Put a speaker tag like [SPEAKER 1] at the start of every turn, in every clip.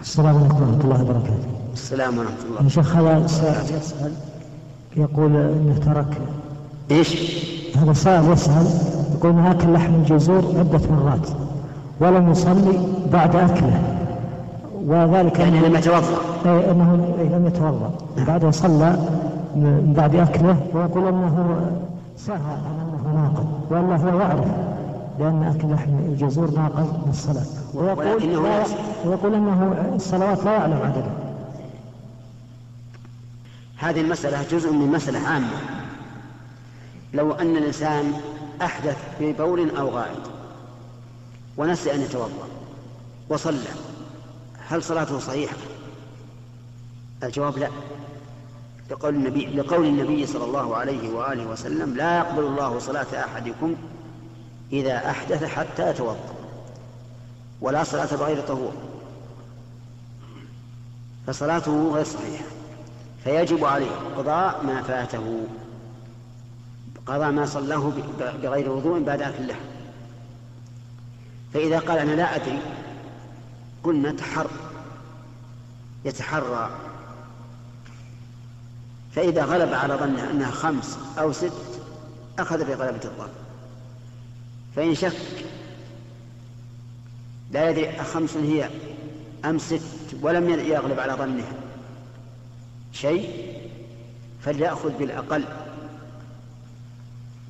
[SPEAKER 1] السلام عليكم ورحمة الله وبركاته.
[SPEAKER 2] السلام ورحمة الله.
[SPEAKER 1] يا شيخ هذا سائل يسأل يقول انه ترك
[SPEAKER 2] إيش؟
[SPEAKER 1] هذا سائل يسأل يقول انه أكل لحم الجزور عدة مرات ولم يصلي بعد أكله وذلك
[SPEAKER 2] يعني لم يتوضأ
[SPEAKER 1] إيه، انه إيه، لم يتوضأ بعد صلى من بعد أكله ويقول أنه سهى عن أنه ناقض والا هو يعرف لأن اكل لحم الجزور ناقض من الصلاة. ويقول
[SPEAKER 2] لا
[SPEAKER 1] ويقول إنه الصلوات لا يعلم عددها
[SPEAKER 2] هذه المسألة جزء من مسألة عامة. لو أن الإنسان أحدث في بول أو غائط ونسي أن يتوضأ وصلى هل صلاته صحيحة؟ الجواب لا. لقول النبي لقول النبي صلى الله عليه وآله وسلم لا يقبل الله صلاة أحدكم إذا أحدث حتى يتوضأ ولا صلاة بغير طهور. فصلاته غير صحيحة. فيجب عليه قضاء ما فاته قضاء ما صلاه بغير وضوء بعد أكل اللحم. فإذا قال أنا لا أدري قلنا تحر يتحرى. فإذا غلب على ظنه أنها خمس أو ست أخذ بغلبة الظن. فإن شك لا يدري أخمس هي أم ست ولم يغلب على ظنه شيء فليأخذ بالأقل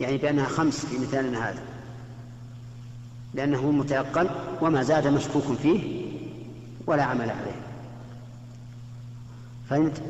[SPEAKER 2] يعني بأنها خمس في مثالنا هذا لأنه متيقن وما زاد مشكوك فيه ولا عمل عليه فهمت؟